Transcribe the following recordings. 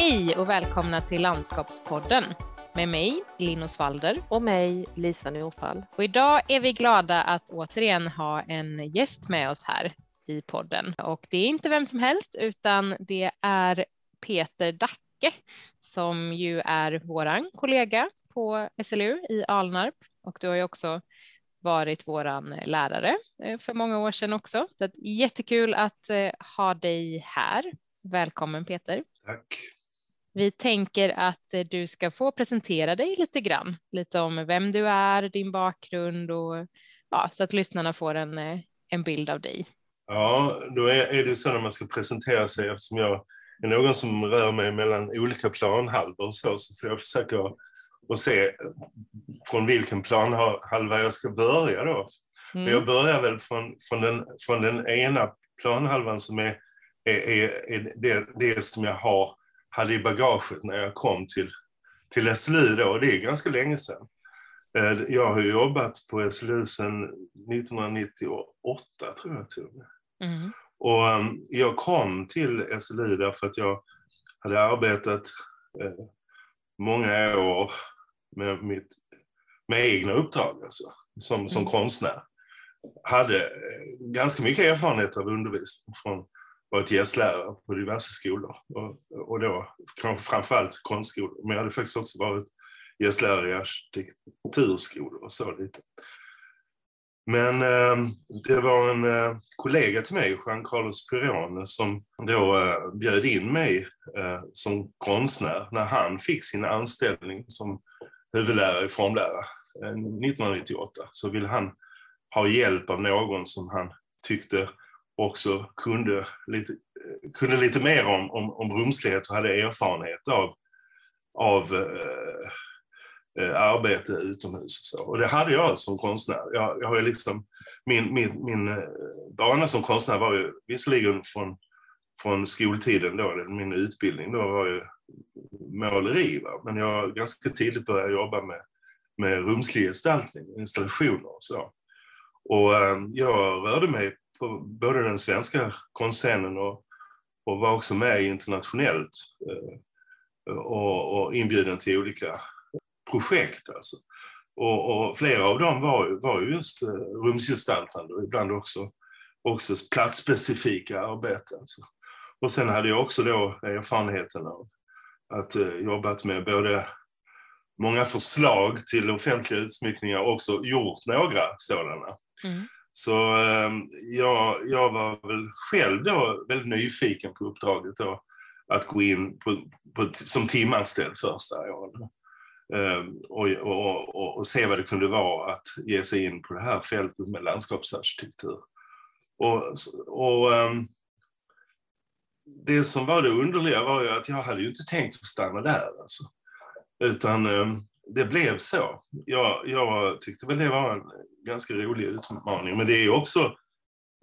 Hej och välkomna till Landskapspodden med mig, Linus Walder. Och mig, Lisa Norfall. Och idag är vi glada att återigen ha en gäst med oss här i podden. Och det är inte vem som helst, utan det är Peter Dacke som ju är våran kollega på SLU i Alnarp. Och du har ju också varit våran lärare eh, för många år sedan också. Så jättekul att eh, ha dig här. Välkommen Peter. Tack. Vi tänker att eh, du ska få presentera dig lite grann, lite om vem du är, din bakgrund och ja, så att lyssnarna får en, en bild av dig. Ja, då är, är det så när man ska presentera sig eftersom jag är någon som rör mig mellan olika planhalvor och så, så får jag försöka att se från vilken planhalva jag ska börja då. Mm. Men jag börjar väl från, från, den, från den ena planhalvan som är, är, är, är det, det som jag har, hade i bagaget när jag kom till, till SLU då, och det är ganska länge sedan. Eh, jag har jobbat på SLU sedan 1998 tror jag till och med. Mm. Och um, jag kom till SLU därför att jag hade arbetat eh, många år med, mitt, med egna uppdrag alltså, som, som mm. konstnär. Hade eh, ganska mycket erfarenhet av undervisning från varit gästlärare på diverse skolor och, och då kanske framförallt konstskolor. Men jag hade faktiskt också varit gästlärare i arkitekturskolor och så lite. Men eh, det var en eh, kollega till mig, Jean Carlos Pirone, som då eh, bjöd in mig eh, som konstnär när han fick sin anställning som huvudlärare i formlära 1998. Eh, så ville han ha hjälp av någon som han tyckte också kunde lite, kunde lite mer om, om, om rumslighet och hade erfarenhet av, av eh, eh arbete utomhus. Och, så. och det hade jag som konstnär. Jag, jag har liksom, min, min, min eh, bana som konstnär var ju visserligen från, från skoltiden, då, min utbildning då var ju måleri. Va? Men jag ganska tidigt började jobba med, med rumslig gestaltning, installationer och så. Och eh, jag rörde mig på både den svenska konstscenen och, och var också med internationellt eh, och, och inbjuden till olika projekt. Alltså. Och, och, flera av dem var, var just eh, rumsgestaltande och ibland också, också platsspecifika arbeten. Alltså. Och sen hade jag också då erfarenheten av att eh, jobbat med både många förslag till offentliga utsmyckningar och också gjort några sådana. Mm. Så eh, jag, jag var väl själv då väldigt nyfiken på uppdraget då, att gå in på, på, som timanställd första året. Ehm, och, och, och, och, se vad det kunde vara att ge sig in på det här fältet med landskapsarkitektur. Och, och um, det som var det underliga var ju att jag hade ju inte tänkt att stanna där. Alltså. Utan um, det blev så. Jag, jag tyckte väl det var en ganska rolig utmaning, men det är också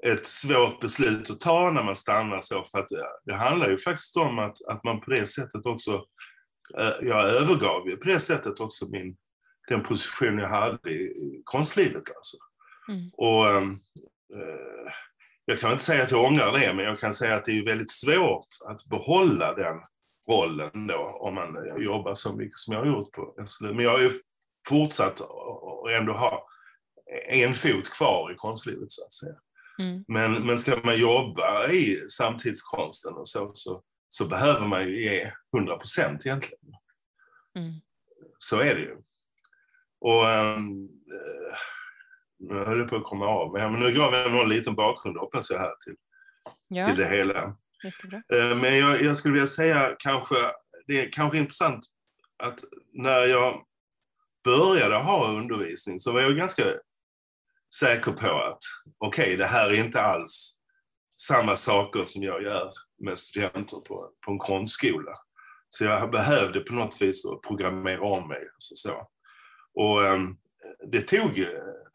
ett svårt beslut att ta när man stannar så, för att det handlar ju faktiskt om att, att man på det sättet också, eh, jag övergav ju på det sättet också min, den position jag hade i konstlivet alltså. Mm. Och ehm, eh, jag kan inte säga att jag ångrar det, men jag kan säga att det är väldigt svårt att behålla den rollen då, om man jobbar så mycket som jag har gjort på SLU. Men jag har ju fortsatt att ändå ha en fot kvar i konstlivet så att säga. Mm. Men, men ska man jobba i samtidskonsten och så, så, så behöver man ju ge 100 procent egentligen. Mm. Så är det ju. Och um, nu höll jag på att komma av men nu gav jag någon liten bakgrund hoppas jag här till, ja. till det hela. Jättebra. Eh, men jag, jag, skulle vilja säga kanske, det är kanske intressant att när jag började ha undervisning så var jag ganska säker på att okej, okay, det här är inte alls samma saker som jag gör med studenter på, på en konstskola. Så jag behövde på något vis programmera om mig. Och så, så. Och um, det tog,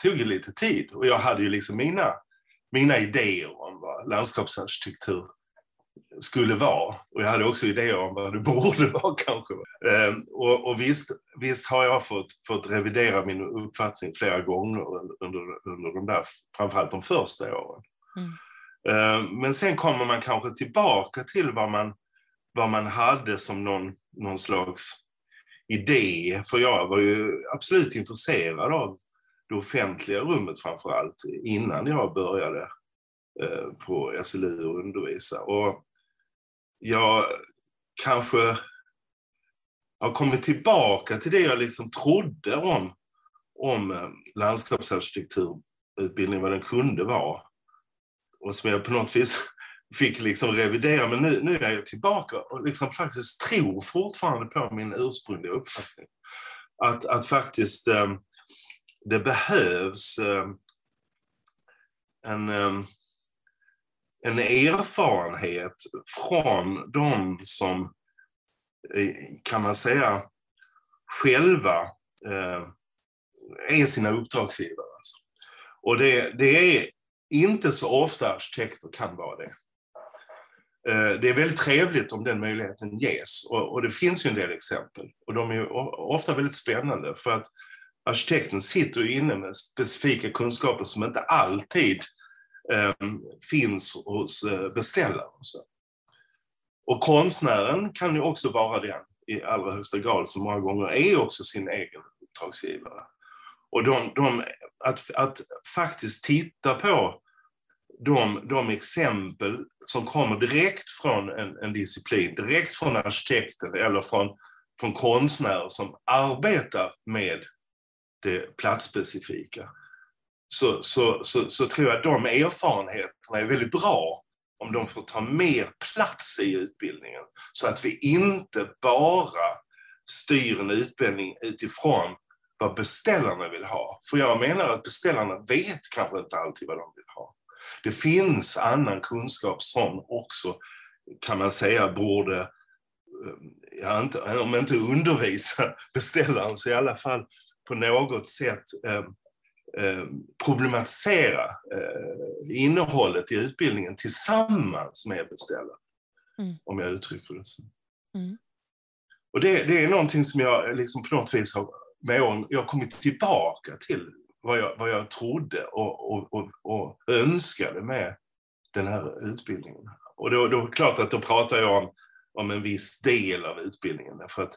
tog lite tid och jag hade ju liksom mina, mina idéer om vad landskapsarkitektur skulle vara. Och jag hade också idéer om vad det borde vara kanske. Ehm, och, och visst, visst har jag fått, fått revidera min uppfattning flera gånger under, under de där, framförallt de första åren. Mm. Ehm, men sen kommer man kanske tillbaka till vad man, vad man hade som någon, någon slags idé. För jag var ju absolut intresserad av det offentliga rummet framför allt innan jag började eh, på SLU och undervisa. Och jag kanske har kommit tillbaka till det jag liksom trodde om, om eh, landskapsarkitekturutbildningen, vad den kunde vara. Och som jag på något vis fick liksom revidera, men nu, nu är jag tillbaka och liksom faktiskt tror fortfarande på min ursprungliga uppfattning. Att, att faktiskt eh, det behövs eh, en, eh, en erfarenhet från de som, eh, kan man säga, själva eh, är sina uppdragsgivare. Alltså. Och det, det är inte så ofta arkitekter kan vara det. Eh, det är väldigt trevligt om den möjligheten ges och, och, det finns ju en del exempel och de är ofta väldigt spännande för att arkitekten sitter inne med specifika kunskaper som inte alltid eh, Eh, finns hos eh, beställaren. Och, så. och konstnären kan ju också vara den i allra högsta grad som många gånger är också sin egen uppdragsgivare. Och de, de, att, att faktiskt titta på de, de exempel som kommer direkt från en, en disciplin, direkt från arkitekten eller från, från konstnärer som arbetar med det platsspecifika, så, så, så, så tror jag att de erfarenheterna är väldigt bra om de får ta mer plats i utbildningen. Så att vi inte bara styr en utbildning utifrån vad beställarna vill ha. För jag menar att beställarna vet kanske inte alltid vad de vill ha. Det finns annan kunskap som också, kan man säga, borde, ehm, ja, inte, om inte undervisa beställaren, så i alla fall på något sätt ehm, problematisera eh, innehållet i utbildningen tillsammans med beställaren. Mm. Om jag uttrycker det så. Mm. Och det, det, är någonting som jag liksom på något vis har med åren, jag har kommit tillbaka till vad jag, vad jag trodde och, och, och, och önskade med den här utbildningen. Och då, då är det klart att då pratar jag om, om en viss del av utbildningen. För att,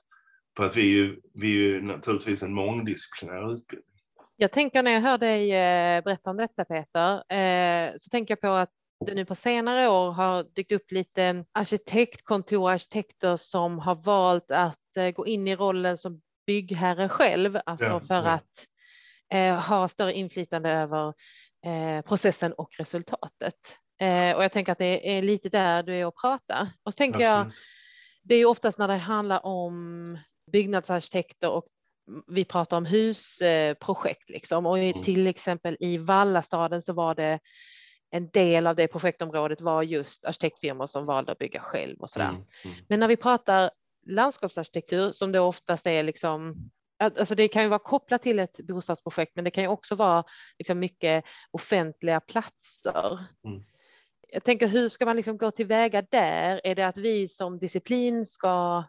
för att vi är ju, vi är ju naturligtvis en mångdisciplinär utbildning. Jag tänker när jag hör dig eh, berätta om detta Peter, eh, så tänker jag på att det nu på senare år har dykt upp lite arkitektkontor, arkitekter som har valt att eh, gå in i rollen som byggherre själv, alltså ja, för ja. att eh, ha större inflytande över eh, processen och resultatet. Eh, och jag tänker att det är lite där du är och pratar. Och så tänker Absolut. jag, det är ju oftast när det handlar om byggnadsarkitekter och vi pratar om husprojekt liksom och mm. till exempel i Vallastaden så var det en del av det projektområdet var just arkitektfirmor som valde att bygga själv och sådär. Mm. Mm. Men när vi pratar landskapsarkitektur som då oftast är liksom Alltså det kan ju vara kopplat till ett bostadsprojekt, men det kan ju också vara liksom mycket offentliga platser. Mm. Jag tänker, hur ska man liksom gå tillväga där? Är det att vi som disciplin ska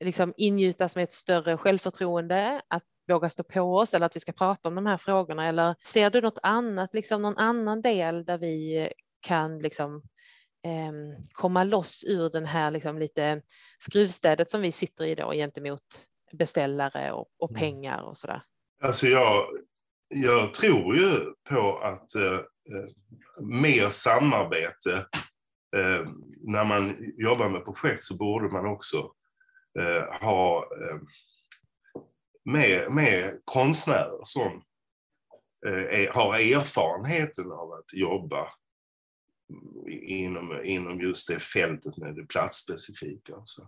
liksom ingjutas med ett större självförtroende, att våga stå på oss eller att vi ska prata om de här frågorna? Eller ser du något annat, liksom någon annan del där vi kan liksom eh, komma loss ur den här liksom lite skruvstädet som vi sitter i då gentemot beställare och, och mm. pengar och sådär? Alltså jag, jag tror ju på att eh, eh, mer samarbete eh, när man jobbar med projekt så borde man också eh, ha eh, med, med konstnärer som eh, är, har erfarenheten av att jobba inom, inom just det fältet med det platsspecifika. Alltså.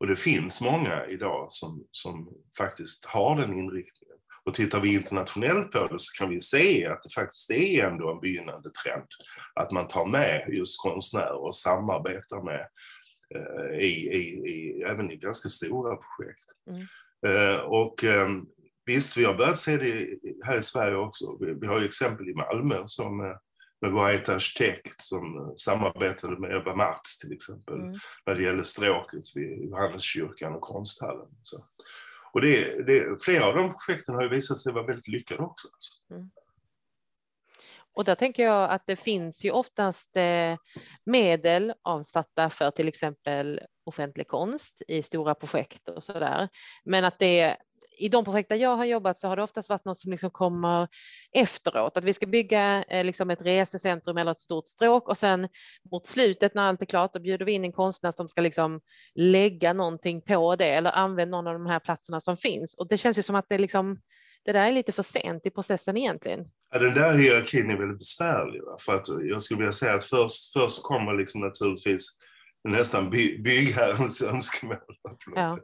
Och det finns många idag som, som faktiskt har den inriktningen. Och tittar vi internationellt på det så kan vi se att det faktiskt är ändå en begynnande trend. Att man tar med just konstnärer och samarbetar med eh, i, i, i, även i ganska stora projekt. Mm. Eh, och eh, visst, vi har börjat se det här i Sverige också. Vi, vi har ju exempel i Malmö som eh, med White Arkitekt som samarbetade med Ebba Mats till exempel mm. när det gäller stråket vid Johanneskyrkan och konsthallen. Så. Och det, det, flera av de projekten har ju visat sig vara väldigt lyckade också. Alltså. Mm. Och där tänker jag att det finns ju oftast eh, medel avsatta för till exempel offentlig konst i stora projekt och så där. Men att det i de projekt där jag har jobbat så har det oftast varit något som liksom kommer efteråt, att vi ska bygga eh, liksom ett resecentrum eller ett stort stråk och sen mot slutet när allt är klart, då bjuder vi in en konstnär som ska liksom lägga någonting på det eller använda någon av de här platserna som finns. Och det känns ju som att det liksom det där är lite för sent i processen egentligen. Ja, den där hierarkin är väldigt besvärlig. Va? För att jag skulle vilja säga att först, först kommer liksom naturligtvis nästan by, byggherrens önskemål. Ja.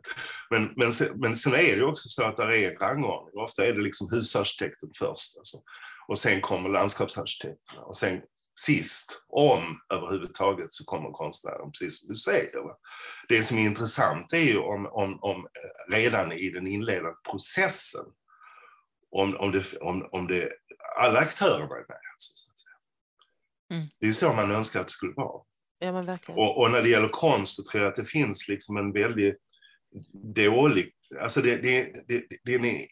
Men, men, sen, men sen är det också så att det är en rangordning. Ofta är det liksom husarkitekten först. Alltså. Och sen kommer landskapsarkitekterna. Och sen sist, om överhuvudtaget, så kommer konstnären, precis som du säger. Va? Det som är intressant är ju om, om, om redan i den inledande processen, om, om, det, om, om det, alla aktörer är med. Alltså, mm. Det är så man önskar att det skulle vara. Ja. Och, och, när det gäller konst så tror jag att det finns liksom en väldigt dålig... Alltså det, det, det, det,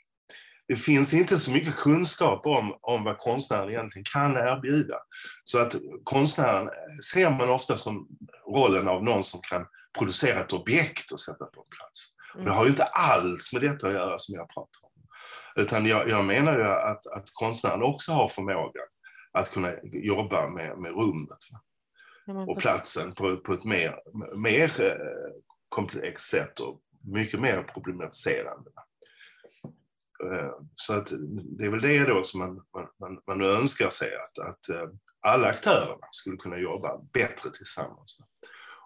det finns inte så mycket kunskap om, om vad konstnären egentligen kan erbjuda. Så att konstnären ser man ofta som rollen av någon som kan producera ett objekt och sätta på plats. Och det har ju inte alls med detta att göra som jag pratar om. Utan jag, jag menar ju att, att konstnären också har förmågan att kunna jobba med, med rummet och platsen på, på ett mer, mer eh, komplext sätt och mycket mer problematiserande. Eh, så att det är väl det då som man, man, man önskar sig, att, att eh, alla aktörerna skulle kunna jobba bättre tillsammans.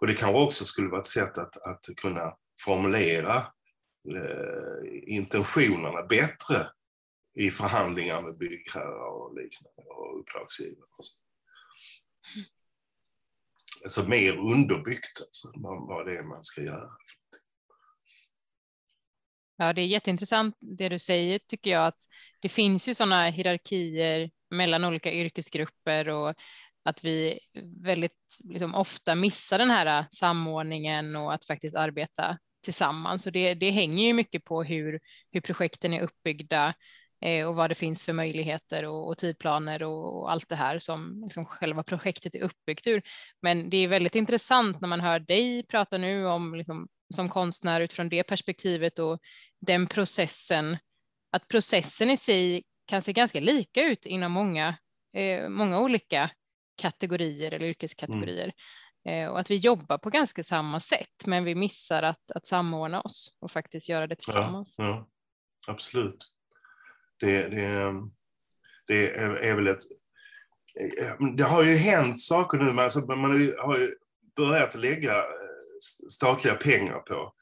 Och det kanske också skulle vara ett sätt att, att kunna formulera eh, intentionerna bättre i förhandlingar med byggherrar och liknande och uppdragsgivare. och så. Alltså mer underbyggt, alltså, vad det är man ska göra. Ja, det är jätteintressant det du säger tycker jag, att det finns ju sådana hierarkier mellan olika yrkesgrupper och att vi väldigt liksom, ofta missar den här äh, samordningen och att faktiskt arbeta tillsammans. Och det, det hänger ju mycket på hur, hur projekten är uppbyggda eh, och vad det finns för möjligheter och, och tidplaner och, och, allt det här som liksom själva projektet är uppbyggt ur. Men det är väldigt intressant när man hör dig prata nu om liksom, som konstnär utifrån det perspektivet och den processen, att processen i sig kan se ganska lika ut inom många, eh, många olika kategorier eller yrkeskategorier. Mm. Eh, och att vi jobbar på ganska samma sätt, men vi missar att, att samordna oss och faktiskt göra det tillsammans. Ja, ja absolut. Det, det, det är, är, väl ett... Det har ju hänt saker nu, men alltså man har ju börjat lägga eh, statliga pengar på,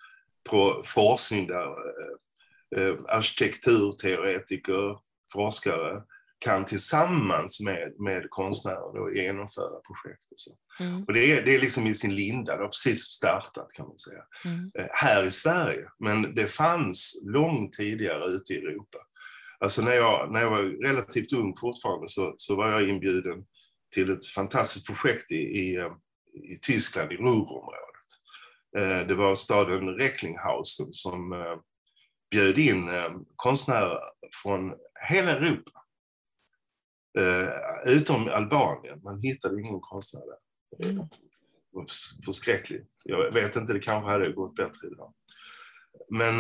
på forskning där eh, eh, arkitekturteoretiker, forskare kan tillsammans med, med konstnärer då genomföra projekt. Och, så. Mm. och det, är, det är liksom i sin linda, det har precis startat kan man säga, mm. eh, här i Sverige. Men det fanns långt tidigare ute i Europa. Alltså när jag, när jag var relativt ung fortfarande så, så var jag inbjuden till ett fantastiskt projekt i, i, eh, i Tyskland, i Ruhrområdet. Eh, det var staden Recklinghausen som eh, bjöd in konstnärer från hela Europa. Utom Albanien, man hittade ingen konstnär där. Mm. Förskräckligt. Jag vet inte, det kanske hade gått bättre idag. Men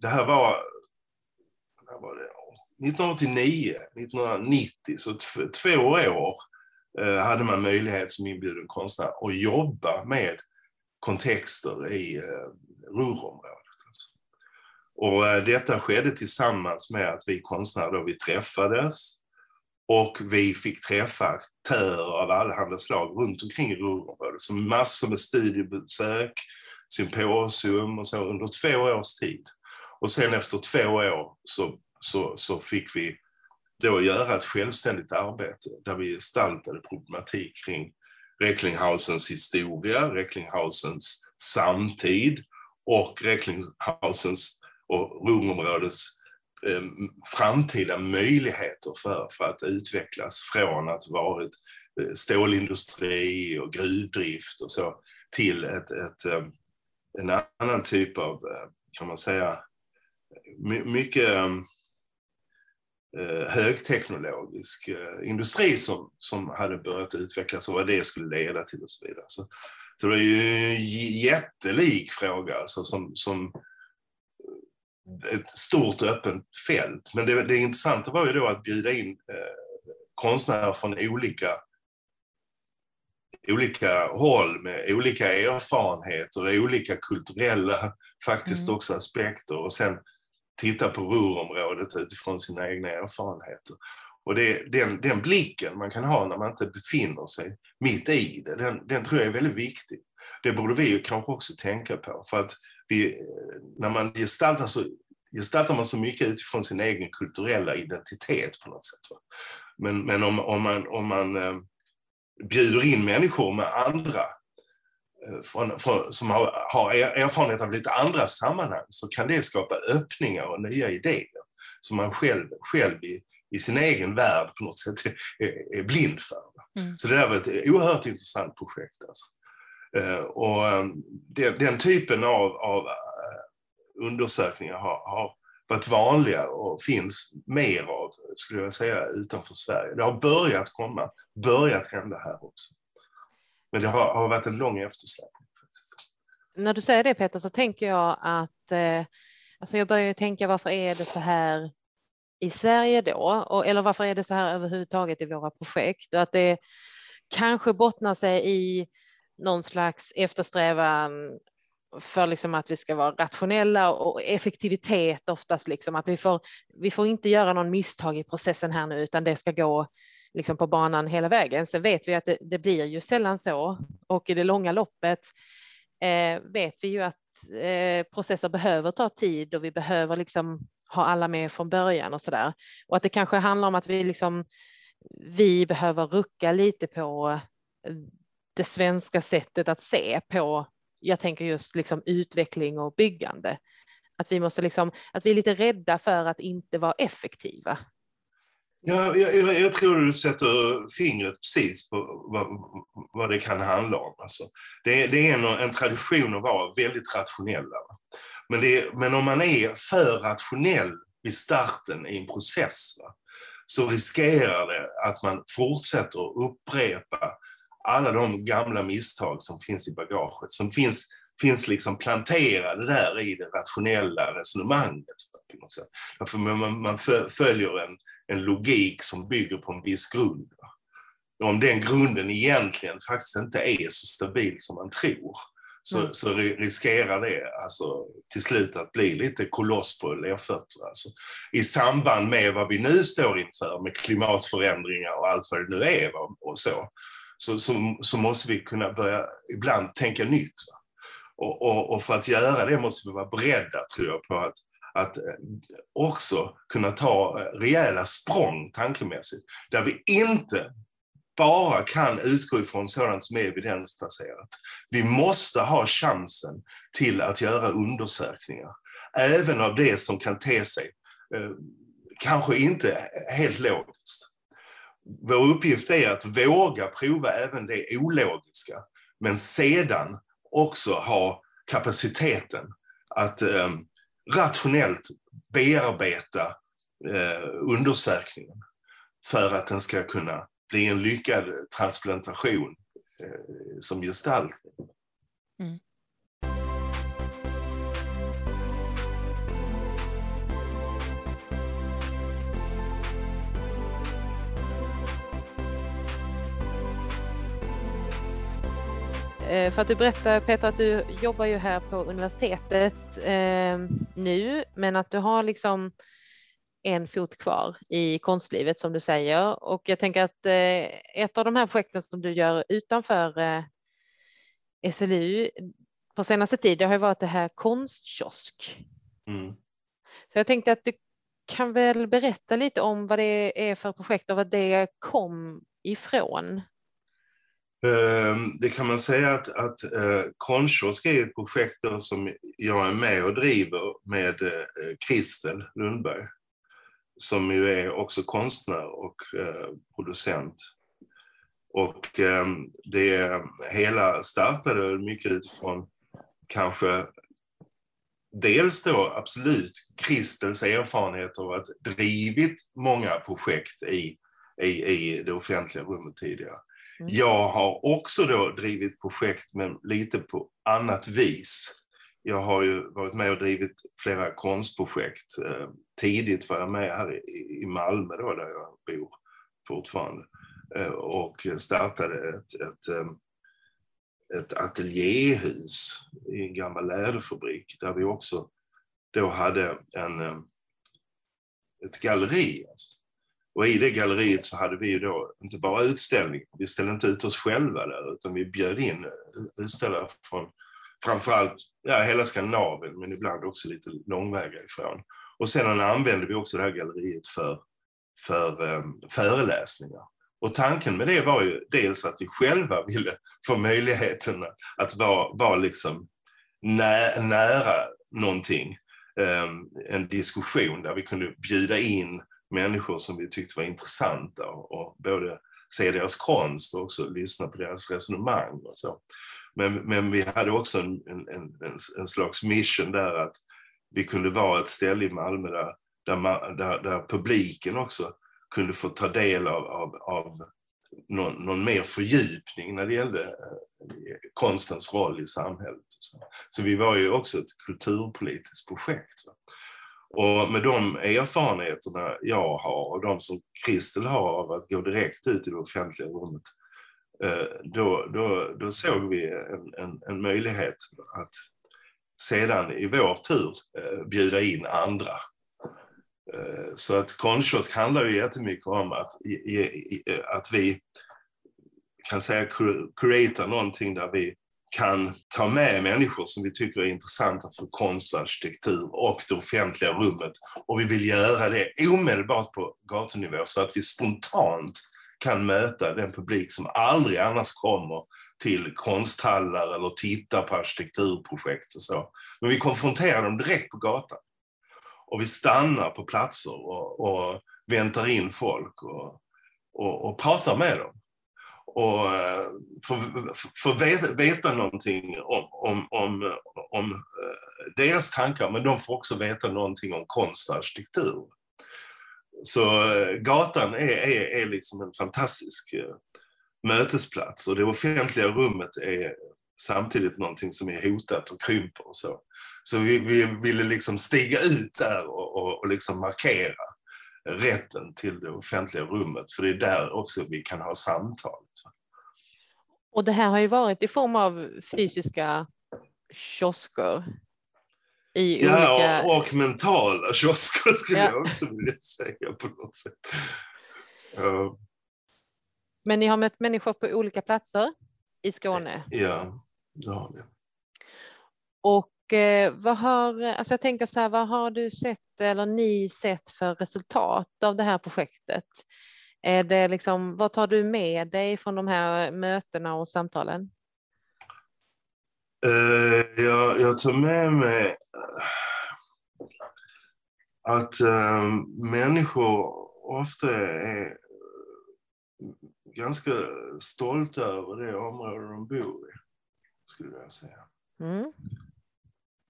det här var, när var det? 1989, 1990, så två år hade man möjlighet som inbjuden konstnär att jobba med kontexter i eh, Ruhrområdet. Alltså. Och eh, detta skedde tillsammans med att vi konstnärer då, vi träffades och vi fick träffa aktörer av allehanda slag runt omkring i Ruhrområdet. Så massor med studiebesök, symposium och så under två års tid. Och sen efter två år så, så, så fick vi då göra ett självständigt arbete där vi gestaltade problematik kring Recklinghausens historia, Recklinghausens samtid och Recklinghausens och Ruhrområdets Eh, framtida möjligheter för, för att utvecklas från att varit eh, stålindustri och gruvdrift och så till ett, ett, eh, en annan typ av, kan man säga, mycket högteknologisk industri som, som hade börjat utvecklas och vad det skulle leda till och så vidare. Så, Så det är ju en jättelik fråga alltså, som, som ett stort öppet fält. Men det, det intressanta var ju då att bjuda in eh, konstnärer från olika, olika håll med olika erfarenheter och olika kulturella faktiskt mm. också aspekter och sen titta på Ruhrområdet utifrån sina egna erfarenheter. Och det, den, den blicken man kan ha när man inte befinner sig mitt i det, den, den tror jag är väldigt viktig. Det borde vi ju kanske också tänka på, för att vi, när man gestaltar så, gestaltar man så mycket utifrån sin egen kulturella identitet på något sätt. Va? Men, men om, om man, om man eh, bjuder in människor med andra eh, från, från, som har, har erfarenhet av lite andra sammanhang så kan det skapa öppningar och nya idéer som man själv, själv i, i sin egen värld på något sätt är, är blind för. Mm. Så det där var ett oerhört intressant projekt. Alltså. Eh, och eh, den, den, typen av, av eh, undersökningar har, har varit vanliga och finns mer av, skulle jag säga, utanför Sverige. Det har börjat komma, börjat hända här också. Men det har, har varit en lång eftersläpning. När du säger det Peter så tänker jag att eh, alltså jag börjar tänka varför är det så här i Sverige då? Och, eller varför är det så här överhuvudtaget i våra projekt? Och att det kanske bottnar sig i någon slags eftersträvan för liksom att vi ska vara rationella och effektivitet oftast, liksom att vi får, vi får inte göra någon misstag i processen här nu, utan det ska gå liksom på banan hela vägen. Sen vet vi att det, det blir ju sällan så och i det långa loppet eh, vet vi ju att eh, processer behöver ta tid och vi behöver liksom ha alla med från början och så där. Och att det kanske handlar om att vi liksom vi behöver rucka lite på det svenska sättet att se på, jag tänker just liksom utveckling och byggande. Att vi måste liksom, att vi är lite rädda för att inte vara effektiva. Ja, jag, jag tror du sätter fingret precis på vad, vad det kan handla om. Alltså, det, det är en, en tradition att vara väldigt rationella. Men, det, men om man är för rationell i starten i en process va, så riskerar det att man fortsätter att upprepa alla de gamla misstag som finns i bagaget, som finns, finns liksom planterade där i det rationella resonemanget. På något sätt. Därför man, man följer en, en logik som bygger på en viss grund. Om den grunden egentligen faktiskt inte är så stabil som man tror, så, mm. så riskerar det alltså, till slut att bli lite koloss på lerfötter. Alltså, I samband med vad vi nu står inför med klimatförändringar och allt vad det nu är och så, så, så, så måste vi kunna börja ibland tänka nytt. Och, och, och, för att göra det måste vi vara beredda, tror jag, på att, att eh, också kunna ta eh, rejäla språng tankemässigt, där vi inte bara kan utgå ifrån sådant som är evidensbaserat. Vi måste ha chansen till att göra undersökningar, även av det som kan te sig eh, kanske inte helt logiskt vår uppgift är att våga prova även det ologiska, men sedan också ha kapaciteten att eh, rationellt bearbeta eh, undersökningen för att den ska kunna bli en lyckad transplantation eh, som gestaltning. Mm. För att du berättar Peter att du jobbar ju här på universitetet eh, nu, men att du har liksom en fot kvar i konstlivet som du säger. Och jag tänker att eh, ett av de här projekten som du gör utanför eh, SLU på senaste tid, det har ju varit det här konstkiosk. Mm. Så jag tänkte att du kan väl berätta lite om vad det är för projekt och vad det kom ifrån. Ehm, det kan man säga att, att eh, Konstkiosk är ett projekt som jag är med och driver med eh, Kristel Lundberg, som ju är också konstnär och eh, producent. Och ehm, det hela startade mycket utifrån kanske dels då absolut Kristels erfarenhet av att drivit många projekt i, i, i det offentliga rummet tidigare. Mm. Jag har också då drivit projekt men lite på annat vis. Jag har ju varit med och drivit flera konstprojekt. Eh, tidigt var jag med här i, Malmö då, där jag bor fortfarande eh, och startade ett, ett, ehm, ett ateljéhus i en gammal läderfabrik där vi också då hade en, ehm, ett galleri. Alltså. Och i det galleriet så hade vi då inte bara utställning, vi ställde inte ut oss själva där, utan vi bjöd in utställare från framförallt ja, hela Skandinavien, men ibland också lite långväga ifrån. Och sedan använde vi också det här galleriet för, för um, föreläsningar. Och tanken med det var ju dels att vi själva ville få möjligheten att vara, vara liksom nä, nära någonting, um, en diskussion där vi kunde bjuda in människor som vi tyckte var intressanta och, och både se deras konst och också lyssna på deras resonemang och så. Men, men vi hade också en, en, en, en slags mission där att vi kunde vara ett ställe i Malmö där, där, där, där publiken också kunde få ta del av, av, av någon, någon, mer fördjupning när det gällde eh, konstens roll i samhället. Så. så vi var ju också ett kulturpolitiskt projekt. Va? Och med de erfarenheterna jag har och de som Kristel har av att gå direkt ut i det offentliga rummet, eh, då, då, då såg vi en, en, en möjlighet att sedan i vår tur eh, bjuda in andra. Eh, så att Konstkiosk handlar ju jättemycket om att, eh, att vi kan säga creata någonting där vi kan ta med människor som vi tycker är intressanta för konst och arkitektur och det offentliga rummet. Och vi vill göra det omedelbart på gatunivå så att vi spontant kan möta den publik som aldrig annars kommer till konsthallar eller tittar på arkitekturprojekt och så. Men vi konfronterar dem direkt på gatan. Och vi stannar på platser och, och väntar in folk och, och, och pratar med dem och eh, få, få veta, veta någonting om, om, om, om eh, deras tankar, men de får också veta någonting om konst och arkitektur. Så eh, gatan är, är, är liksom en fantastisk mötesplats och det offentliga rummet är samtidigt någonting som är hotat och krymper och så. Så vi, vi ville liksom stiga ut där och, och, och liksom markera rätten till det offentliga rummet, för det är där också vi kan ha samtalet. Och det här har ju varit i form av fysiska kiosker. I ja, olika... och, och mentala kiosker skulle ja. jag också vilja säga på något sätt. Ja. Men ni har mött människor på olika platser i Skåne? Ja, det har vi. Och vad har, alltså jag tänker så här, vad har du sett eller ni sett för resultat av det här projektet? Är det liksom, vad tar du med dig från de här mötena och samtalen? Uh, jag, jag tar med mig att uh, människor ofta är ganska stolta över det område de bor i, skulle jag säga. Mm.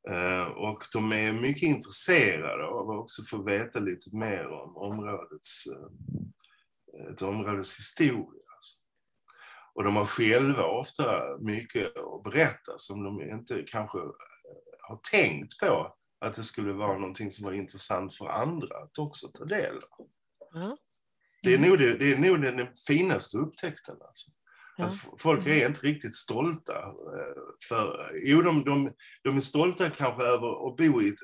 Eh, och de är mycket intresserade av att också få veta lite mer om områdets, eh, ett områdes historia. Alltså. Och de har själva ofta mycket att berätta som de inte kanske eh, har tänkt på att det skulle vara någonting som var intressant för andra att också ta del av. Mm. Det, är nog det, det är nog den finaste upptäckten. Alltså. Ja. Att folk är inte riktigt stolta. Eh, för, jo, de, de, de är stolta kanske över att bo i ett,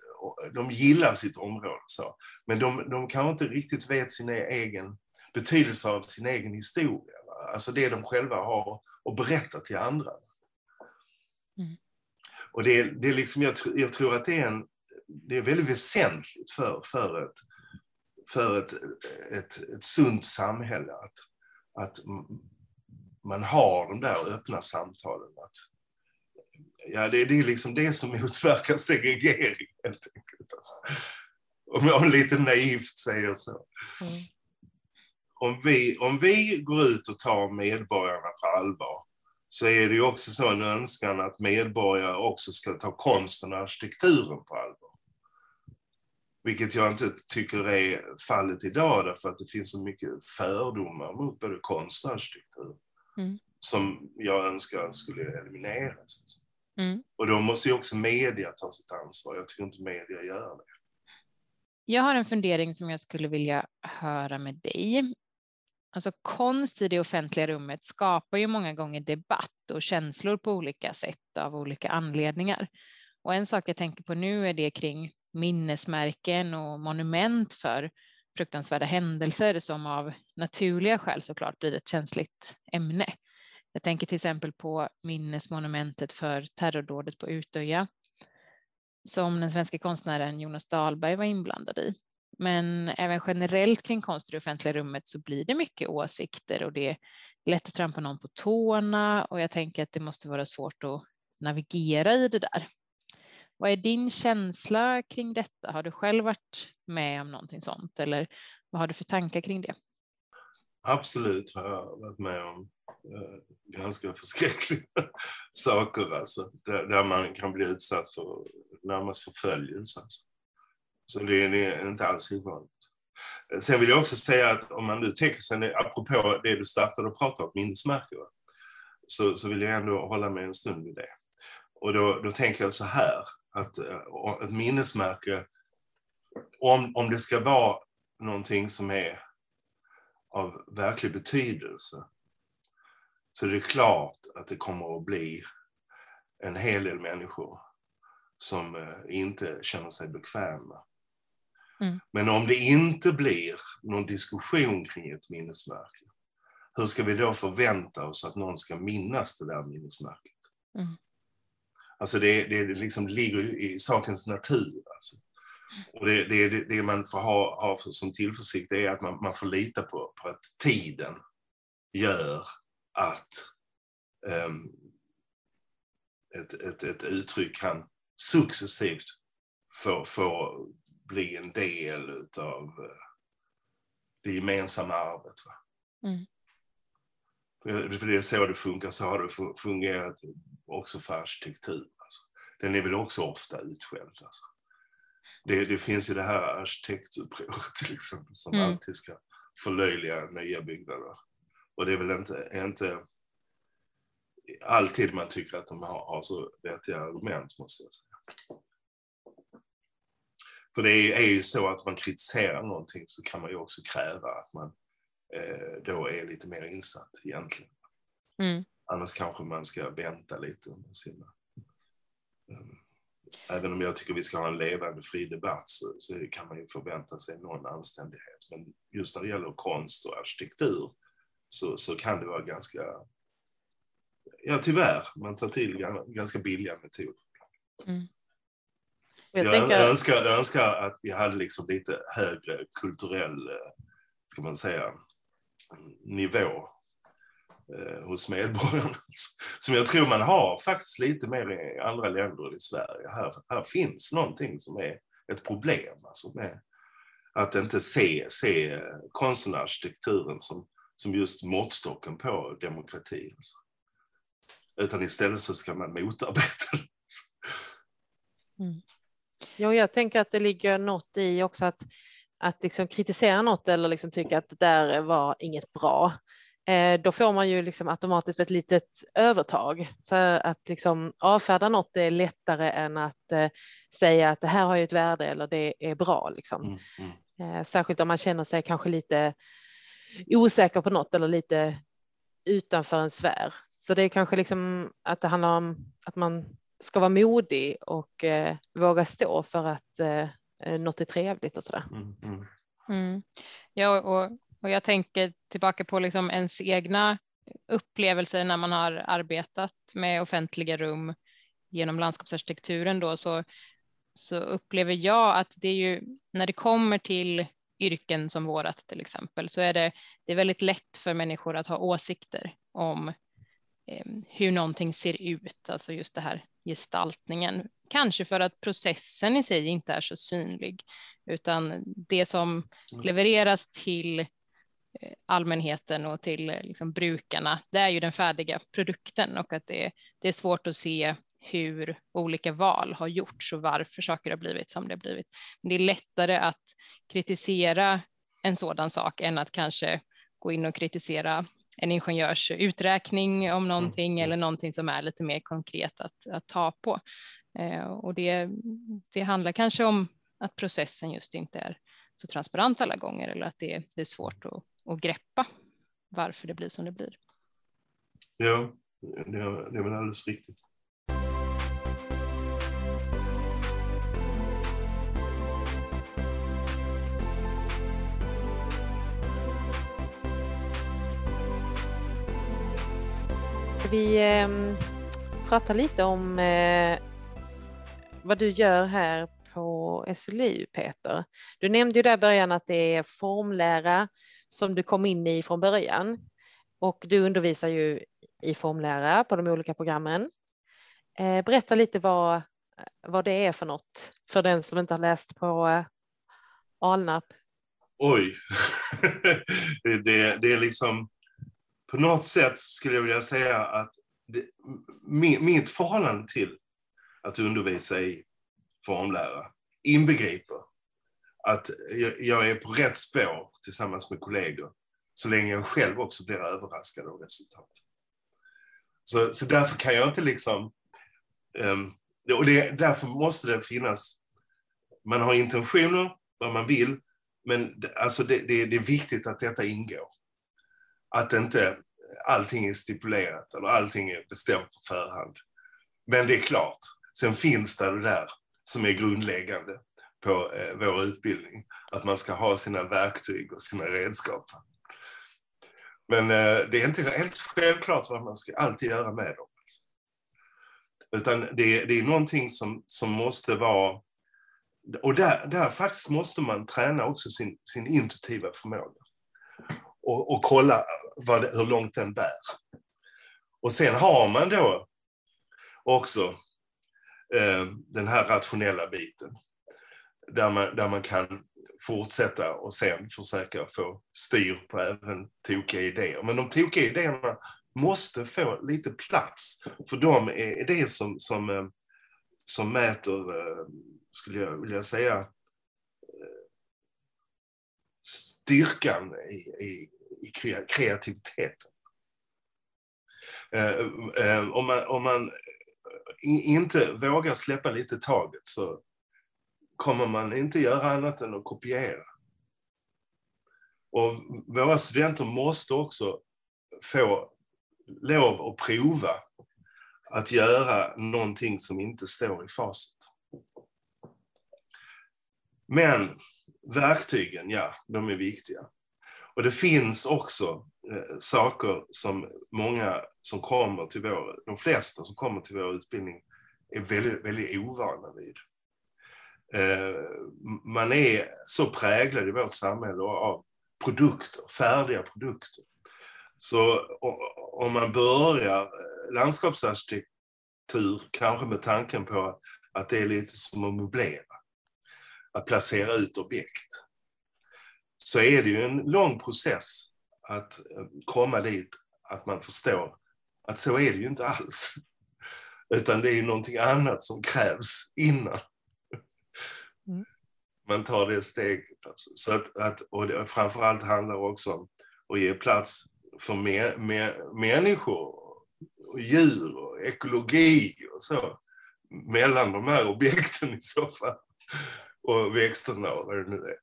de gillar sitt område, så. men de, de kanske inte riktigt vet sin egen betydelse av sin egen historia. Alltså det de själva har att berätta till andra. Mm. Och det, det är liksom, jag, jag, tror att det är, en, det är väldigt väsentligt för, för, ett, för ett, ett, ett sunt samhälle att, att man har de där öppna samtalen. Att, ja, det, det är liksom det som motverkar segregering, helt enkelt. Alltså. Om jag lite naivt säger så. Mm. Om, vi, om vi går ut och tar medborgarna på allvar så är det ju också så en önskan att medborgare också ska ta konsten och arkitekturen på allvar. Vilket jag inte tycker är fallet idag därför att det finns så mycket fördomar mot både konst och arkitektur. Mm. som jag önskar skulle elimineras. Mm. Och då måste ju också media ta sitt ansvar. Jag tycker inte media gör det. Jag har en fundering som jag skulle vilja höra med dig. Alltså konst i det offentliga rummet skapar ju många gånger debatt och känslor på olika sätt av olika anledningar. Och en sak jag tänker på nu är det kring minnesmärken och monument för fruktansvärda händelser som av naturliga skäl såklart blir ett känsligt ämne. Jag tänker till exempel på minnesmonumentet för terrordådet på Utöja som den svenska konstnären Jonas Dahlberg var inblandad i. Men även generellt kring konst i det offentliga rummet så blir det mycket åsikter och det är lätt att trampa någon på tårna och jag tänker att det måste vara svårt att navigera i det där. Vad är din känsla kring detta? Har du själv varit med om någonting sånt eller vad har du för tankar kring det? Absolut har jag varit med om eh, ganska förskräckliga saker alltså, där, där, man kan bli utsatt för närmast förföljelse. Alltså. Så det är, det är inte alls ovanligt. Sen vill jag också säga att om man nu tänker sig, apropå det du startade och pratade om, minnesmärken, så, så vill jag ändå hålla mig en stund vid det. Och då, då tänker jag så här, att uh, ett minnesmärke, om, om det ska vara någonting som är av verklig betydelse, så det är klart att det kommer att bli en hel del människor som uh, inte känner sig bekväma. Mm. Men om det inte blir någon diskussion kring ett minnesmärke, hur ska vi då förvänta oss att någon ska minnas det där minnesmärket? Mm. Alltså det, det liksom ligger i sakens natur. Alltså. Och det, det, det, man får ha, ha som tillförsikt är att man, man får lita på, på att tiden gör att um, ett, ett, ett uttryck kan successivt få, få bli en del av eh, det gemensamma arvet. Mm. För det är så det funkar, så har det fungerat också för arkitektur. Alltså. Den är väl också ofta utskälld. Alltså. Det, det, finns ju det här arkitektupproret till exempel som mm. alltid ska förlöjliga nya byggnader. Och det är väl inte, inte alltid man tycker att de har, har så vettiga argument måste jag säga. För det är, är ju så att man kritiserar någonting så kan man ju också kräva att man eh, då är lite mer insatt egentligen. Mm. Annars kanske man ska vänta lite med sina... Um, även om jag tycker vi ska ha en levande fri debatt så, så, kan man ju förvänta sig någon anständighet. Men just när det gäller konst och arkitektur så, så kan det vara ganska... Ja, tyvärr, man tar till ganska billiga metoder. Mm. Jag, jag tänker... önskar, önskar att vi hade liksom lite högre kulturell, eh, ska man säga, nivå eh, hos medborgarna. Som jag tror man har faktiskt lite mer i andra länder än i Sverige. Här, här finns någonting som är ett problem. Alltså med att inte se, se konsten och arkitekturen som, som just måttstocken på demokrati. Alltså. Utan istället så ska man motarbeta det. Mm. Jo, jag tänker att det ligger något i också att, att liksom kritisera något eller liksom tycka att det där var inget bra. Eh, då får man ju liksom automatiskt ett litet övertag. Så att liksom avfärda något är lättare än att eh, säga att det här har ju ett värde eller det är bra. Liksom. Mm, mm. Eh, särskilt om man känner sig kanske lite osäker på något eller lite utanför en sfär. Så det är kanske liksom att det handlar om att man ska vara modig och våga stå för att något är trevligt och sådär. Mm, mm. Mm. Ja, och, och jag tänker tillbaka på liksom ens egna upplevelser när man har arbetat med offentliga rum genom landskapsarkitekturen då så, så upplever jag att det är ju när det kommer till yrken som vårat till exempel så är det, det är väldigt lätt för människor att ha åsikter om eh, hur någonting ser ut, alltså just det här gestaltningen. Kanske för att processen i sig inte är så synlig, utan det som mm. levereras till eh, allmänheten och till eh, liksom brukarna, det är ju den färdiga produkten och att det, det är svårt att se hur olika val har gjorts och varför saker har blivit som det har blivit. Men det är lättare att kritisera en sådan sak än att kanske gå in och kritisera en ingenjörsuträkning om någonting Mm. eller någonting som är lite mer konkret att, att ta på. Eh, och det, det handlar kanske om att processen just inte är så transparent alla gånger eller att det, det är svårt att, att greppa varför det blir som det blir. Ja, det är, det är väl alldeles riktigt. Vi eh, pratar lite om eh, vad du gör här på SLU, Peter. Du nämnde ju där i början att det är formlära som du kom in i från början och du undervisar ju i formlära på de olika programmen. Eh, berätta lite vad, vad det är för något för den som inte har läst på eh, Alnarp. Oj, det, det är liksom på något sätt skulle jag vilja säga att det, mitt förhållande till att undervisa i formlära inbegriper att jag, är på rätt spår tillsammans med kollegor så länge jag själv också blir överraskad av resultat. Så, så därför kan jag inte liksom... Um, och det, därför måste det finnas... Man har intentioner, vad man vill, men alltså det, det, det är viktigt att detta ingår. Att inte allting är stipulerat eller allting är bestämt på förhand. Men det är klart, sen finns det det där som är grundläggande på eh, vår utbildning. Att man ska ha sina verktyg och sina redskap. Men eh, det är inte helt självklart vad man ska alltid göra med dem. Utan det, det är någonting som, som måste vara... Och där, där faktiskt måste man träna också sin, sin intuitiva förmåga. Och, och kolla vad, hur långt den bär. Och sen har man då också eh, den här rationella biten. Där man, där man kan fortsätta och sen försöka få styr på även tokiga idéer. Men de tokiga idéerna måste få lite plats. För de är det som, som, eh, som mäter, eh, skulle jag vilja säga, eh, styrkan i, i, i kreativiteten. Eh, eh, om man, om man eh, inte vågar släppa lite taget så kommer man inte göra annat än att kopiera. Och våra studenter måste också få lov att prova att göra någonting som inte står i facit. Men verktygen, ja, de är viktiga. Och det finns också eh, saker som många som kommer till vår, de flesta som kommer till vår utbildning är väldigt, väldigt ovana vid. Eh, man är så präglad i vårt samhälle av produkter, färdiga produkter. Så om man börjar eh, landskapsarkitektur, kanske med tanken på att det är lite som att möblera, att placera ut objekt, så är det ju en lång process att komma dit att man förstår att så är det ju inte alls. Utan det är någonting annat som krävs innan mm. man tar det steget. Alltså. Så att, att, och det framförallt handlar också om att ge plats för me, me, människor, och djur och ekologi och så mellan de här objekten i så fall. Och växterna och vad det nu är.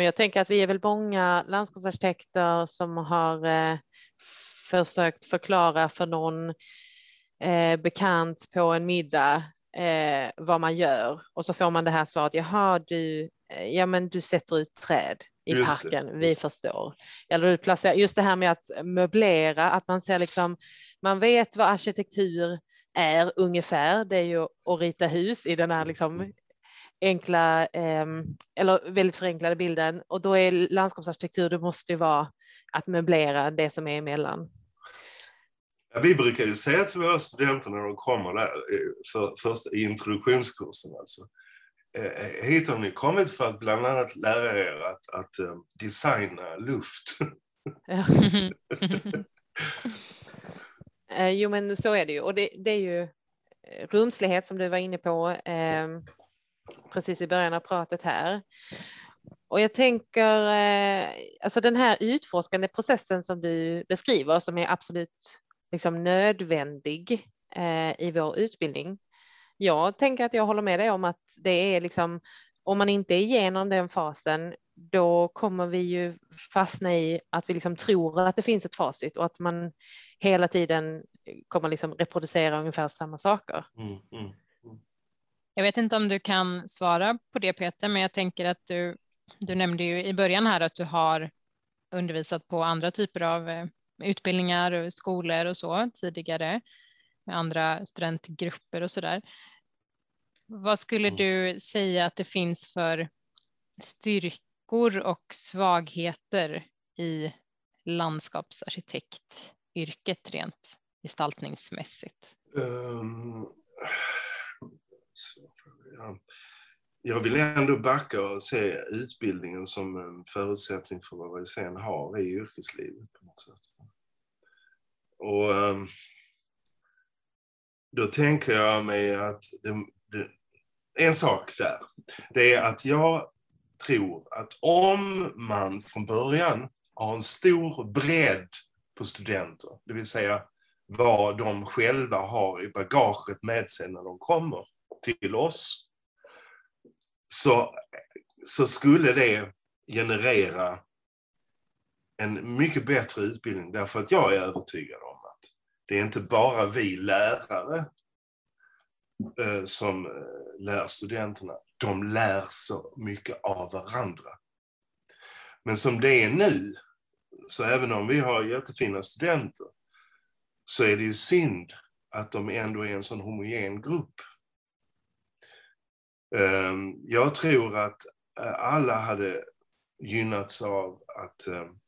Jag tänker att vi är väl många landskapsarkitekter som har eh, försökt förklara för någon eh, bekant på en middag eh, vad man gör och så får man det här svaret. Jaha, du, ja, men du sätter ut träd i Just parken. det, vi förstår. Eller du placerar just det här med att möblera, att man ser liksom. Man vet vad arkitektur är ungefär. Det är ju att rita hus i den här liksom enkla eh, eller väldigt förenklade bilden och då är landskapsarkitektur. Det måste ju vara att möblera det som är emellan. Ja, vi brukar ju säga till våra studenter när de kommer där för, först i introduktionskursen alltså. Eh, hit har ni kommit för att bland annat lära er att, att designa luft. Eh, jo, men så är det ju och det, det är ju rumslighet som du var inne på eh, precis i början av pratet här. Och jag tänker, eh, alltså den här utforskande processen som du beskriver, som är absolut liksom nödvändig eh, i vår utbildning. Jag tänker att jag håller med dig om att det är liksom, om man inte är igenom den fasen, då kommer vi ju fastna i att vi liksom tror att det finns ett facit och att man hela tiden kommer liksom reproducera ungefär samma saker. Mm, mm. Jag vet inte om du kan svara på det Peter, men jag tänker att du, du nämnde ju i början här att du har undervisat på andra typer av eh, utbildningar och skolor och så tidigare med andra studentgrupper och så där. Vad skulle mm. du säga att det finns för styrkor och svagheter i landskapsarkitektyrket rent gestaltningsmässigt? Um, ja. Jag vill ändå backa och se utbildningen som en förutsättning för vad vi sen har i yrkeslivet. på något sätt. Och ehm, då tänker jag mig att det, det, en sak där, det är att jag tror att om man från början har en stor bredd på studenter, det vill säga vad de själva har i bagaget med sig när de kommer till oss, så, så skulle det generera en mycket bättre utbildning därför att jag är övertygad om att det är inte bara vi lärare eh, som eh, lär studenterna. De lär så mycket av varandra. Men som det är nu, så även om vi har jättefina studenter, så är det ju synd att de ändå är en sån homogen grupp. Ehm, jag tror att eh, alla hade gynnats av att ehm,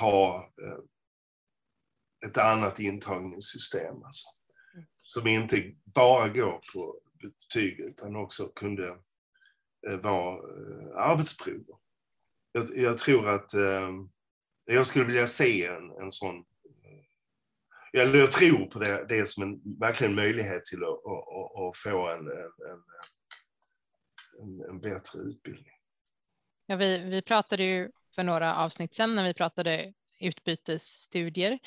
ha eh, ett annat intagningssystem. Alltså som inte bara går på betyg utan också kunde eh, vara arbetsprover. Jag, jag, tror att ehm, jag skulle vilja se en, en sån eller jag tror på det, det som en verkligen möjlighet till att, att, att få en, en, en, en, bättre utbildning. Ja, vi, vi pratade ju för några avsnitt sedan när vi pratade utbytesstudier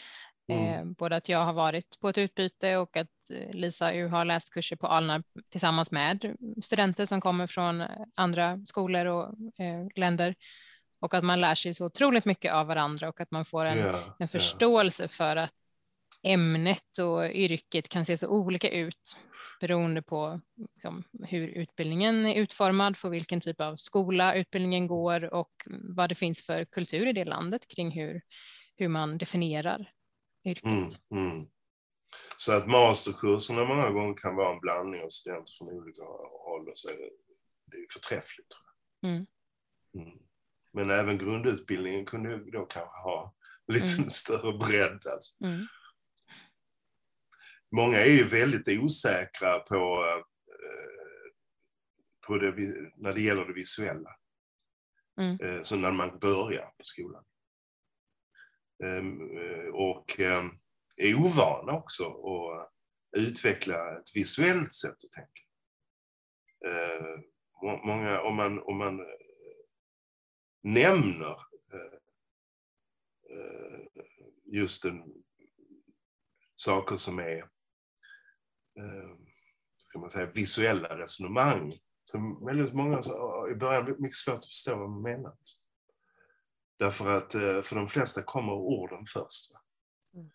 Mm. Eh, både att jag har varit på ett utbyte och att Lisa ju har läst kurser på Alnarp tillsammans med studenter som kommer från andra skolor och eh, länder och att man lär sig så otroligt mycket av varandra och att man får en, yeah, en förståelse yeah. för att ämnet och yrket kan se så olika ut beroende på liksom, hur utbildningen är utformad, för vilken typ av skola utbildningen går och vad det finns för kultur i det landet kring hur, hur man definierar yrket. Mm, mm. Så att masterkurserna många gånger kan vara en blandning av studenter från olika håll och så är det, det är förträffligt. Mm. Mm. Men även grundutbildningen kunde då kanske ha lite mm. större bredd. Alltså. Mm. Många är ju väldigt osäkra på, eh, på det, när det gäller det visuella. Mm. Eh, så när man börjar på skolan. Ehm, eh, och är ovana också att utveckla ett visuellt sätt att tänka. Många, om man, om man nämner just en, saker som är ska man säga, visuella resonemang som väldigt många i början mycket svårt att förstå vad man menar. Därför att eh, för de flesta kommer orden först. Mm.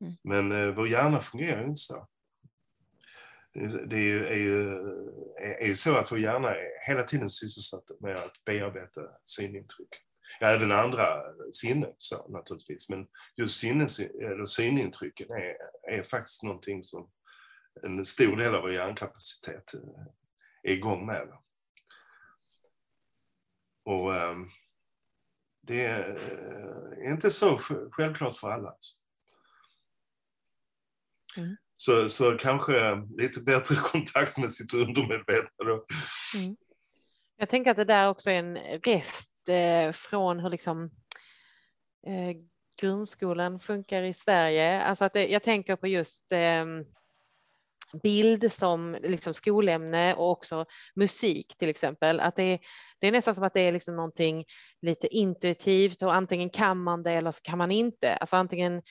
Mm. Men eh, vår hjärna fungerar inte så. Det är ju, är, ju, är ju så att vår hjärna är hela tiden sysselsatt med att bearbeta synintryck. Ja, även andra sinnen så naturligtvis, men just sinnes, eller synintrycken är, är faktiskt någonting som en stor del av vår hjärnkapacitet eh, är igång med. Och um, det är inte så självklart för alla. Alltså. Mm. Så, så kanske lite bättre kontakt med sitt undermedvetna. Mm. Jag tänker att det där också är en rest eh, från hur liksom, eh, grundskolan funkar i Sverige. Alltså att det, jag tänker på just eh, bild som liksom skolämne och också musik till exempel. Att det, är, det är nästan som att det är liksom någonting lite intuitivt och antingen kan man det eller så kan man inte. Alltså antingen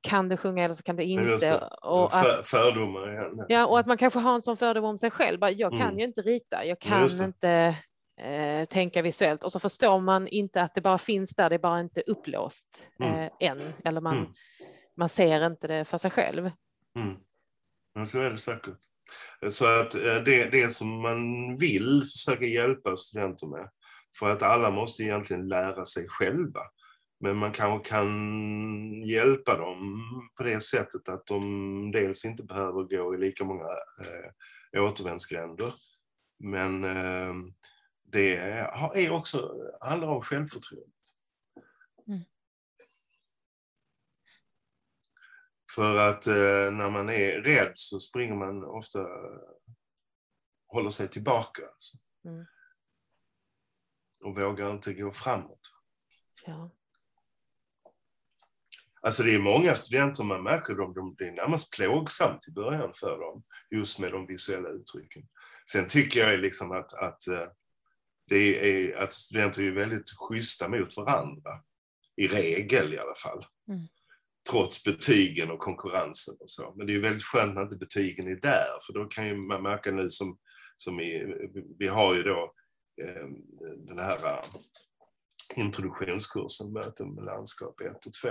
kan du sjunga eller så kan du inte. Och att, fördomar igen. Ja, och att man kanske har en sån fördom om sig själv. Jag kan mm. ju inte rita, jag kan inte eh, tänka visuellt och så förstår man inte att det bara finns där, det är bara inte upplåst mm. eh, än eller man, mm. man ser inte det för sig själv. Ja, så är det säkert. Så att eh, det, det som man vill försöka hjälpa studenter med, för att alla måste egentligen lära sig själva. Men man kanske kan hjälpa dem på det sättet att de dels inte behöver gå i lika många eh, återvändsgränder. Men eh, det är också, handlar om självförtroende. För att eh, när man är rädd så springer man ofta, håller sig tillbaka. Alltså. Mm. Och vågar inte gå framåt. Ja. Alltså det är många studenter man märker de, de, det är närmast plågsamt i början för dem, just med de visuella uttrycken. Sen tycker jag liksom att, att, eh, det är, att studenter är väldigt schyssta mot varandra, i regel i alla fall. Mm. Trots betygen och konkurrensen och så. Men det är väldigt skönt när inte betygen är där, för då kan ju man märka nu som, som i, vi har ju då eh, den här eh, introduktionskursen Möten med landskap 1 och 2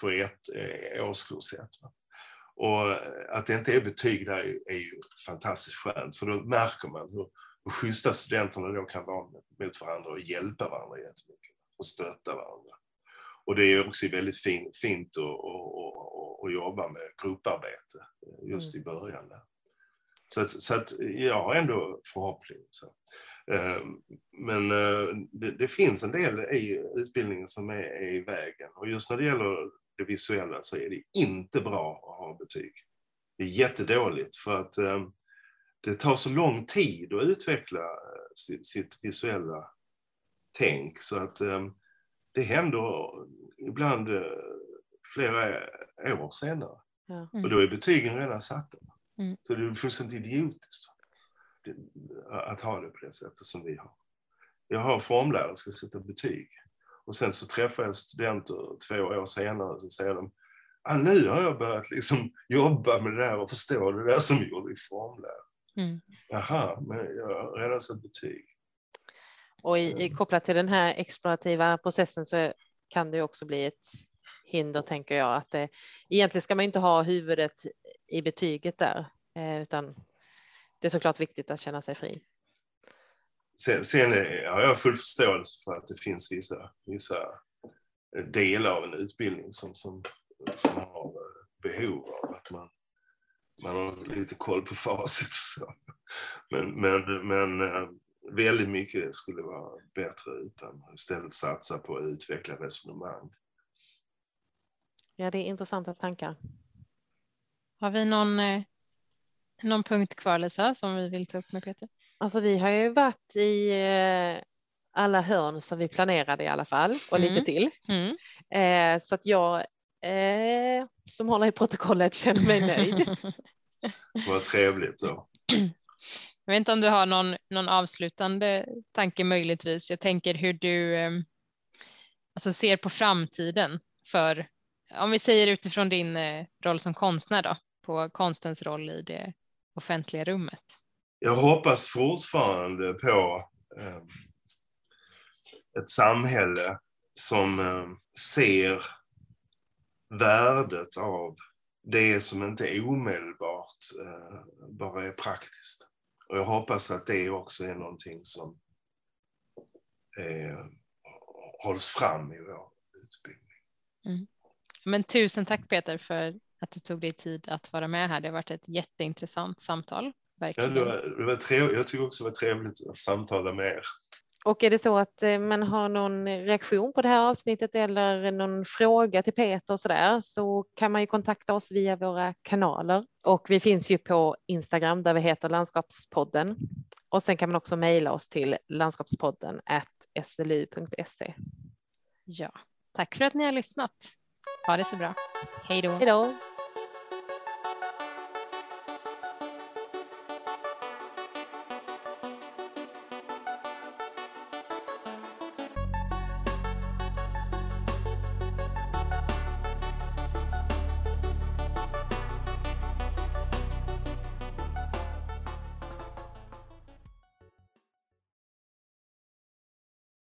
för ett, eh, årskurs 1. Och eh, att det inte är betyg där är, är ju fantastiskt skönt för då märker man hur, hur schyssta studenterna då kan vara mot varandra och hjälpa varandra jättemycket och stötta varandra. Och det är också väldigt fin, fint att, att, att, jobba med grupparbete just mm. i början. Där. Så, att, så att jag har ändå förhoppning. Så. Ehm, men eh, det, det, finns en del i utbildningen som är, är, i vägen. Och just när det gäller det visuella så är det inte bra att ha betyg. Det är jättedåligt för att ehm, det tar så lång tid att utveckla eh, sitt, sitt visuella tänk så att ehm, det händer ibland eh, flera år senare. Ja. Mm. Och då är betygen redan satta. Mm. Så det är fullständigt idiotiskt att ha det på det sättet som vi har. Jag har formlärare ska sätta betyg. Och sen så träffar jag studenter två år senare och så säger de ah, nu har jag börjat liksom jobba med det där och förstå det där som vi gjorde i formlära. Mm. Jaha, men jag har redan satt betyg. Och i, i, kopplat till den här explorativa processen så kan det också bli ett hinder, tänker jag, att det, egentligen ska man inte ha huvudet i betyget där, eh, utan det är såklart viktigt att känna sig fri. Sen, sen har jag full förståelse för att det finns vissa, vissa delar av en utbildning som, som, som har behov av att man, man har lite koll på facit och så. Men, men, men eh, väldigt mycket skulle vara bättre utan istället satsa på att utveckla resonemang. Ja, det är intressanta tankar. Har vi någon eh, någon punkt kvar Lisa som vi vill ta upp med Peter? Alltså vi har ju varit i eh, alla hörn som vi planerade i alla fall och mm. lite till. Mm. Eh, så att jag eh, som håller i protokollet känner mig nöjd. Vad trevligt då. Jag vet inte om du har någon, någon avslutande tanke möjligtvis. Jag tänker hur du ehm, alltså ser på framtiden för, om vi säger utifrån din eh, roll som konstnär då, på konstens roll i det offentliga rummet? Jag hoppas fortfarande på eh, ett samhälle som eh, ser värdet av det som inte är omedelbart eh, bara är praktiskt. Och jag hoppas att det också är någonting som eh, hålls fram i vår utbildning. Mm. Men tusen tack Peter för att du tog dig tid att vara med här. Det har varit ett jätteintressant samtal. Verkligen. Ja, det var, det var trevligt. Jag tycker också det var trevligt att samtala med er. Och är det så att eh, man har någon reaktion på det här avsnittet eller någon fråga till Peter och så där så kan man ju kontakta oss via våra kanaler och vi finns ju på Instagram där vi heter Landskapspodden och sen kan man också mejla oss till landskapspodden slu.se. Ja, tack för att ni har lyssnat. Ha det så bra. Hej då. Hej då.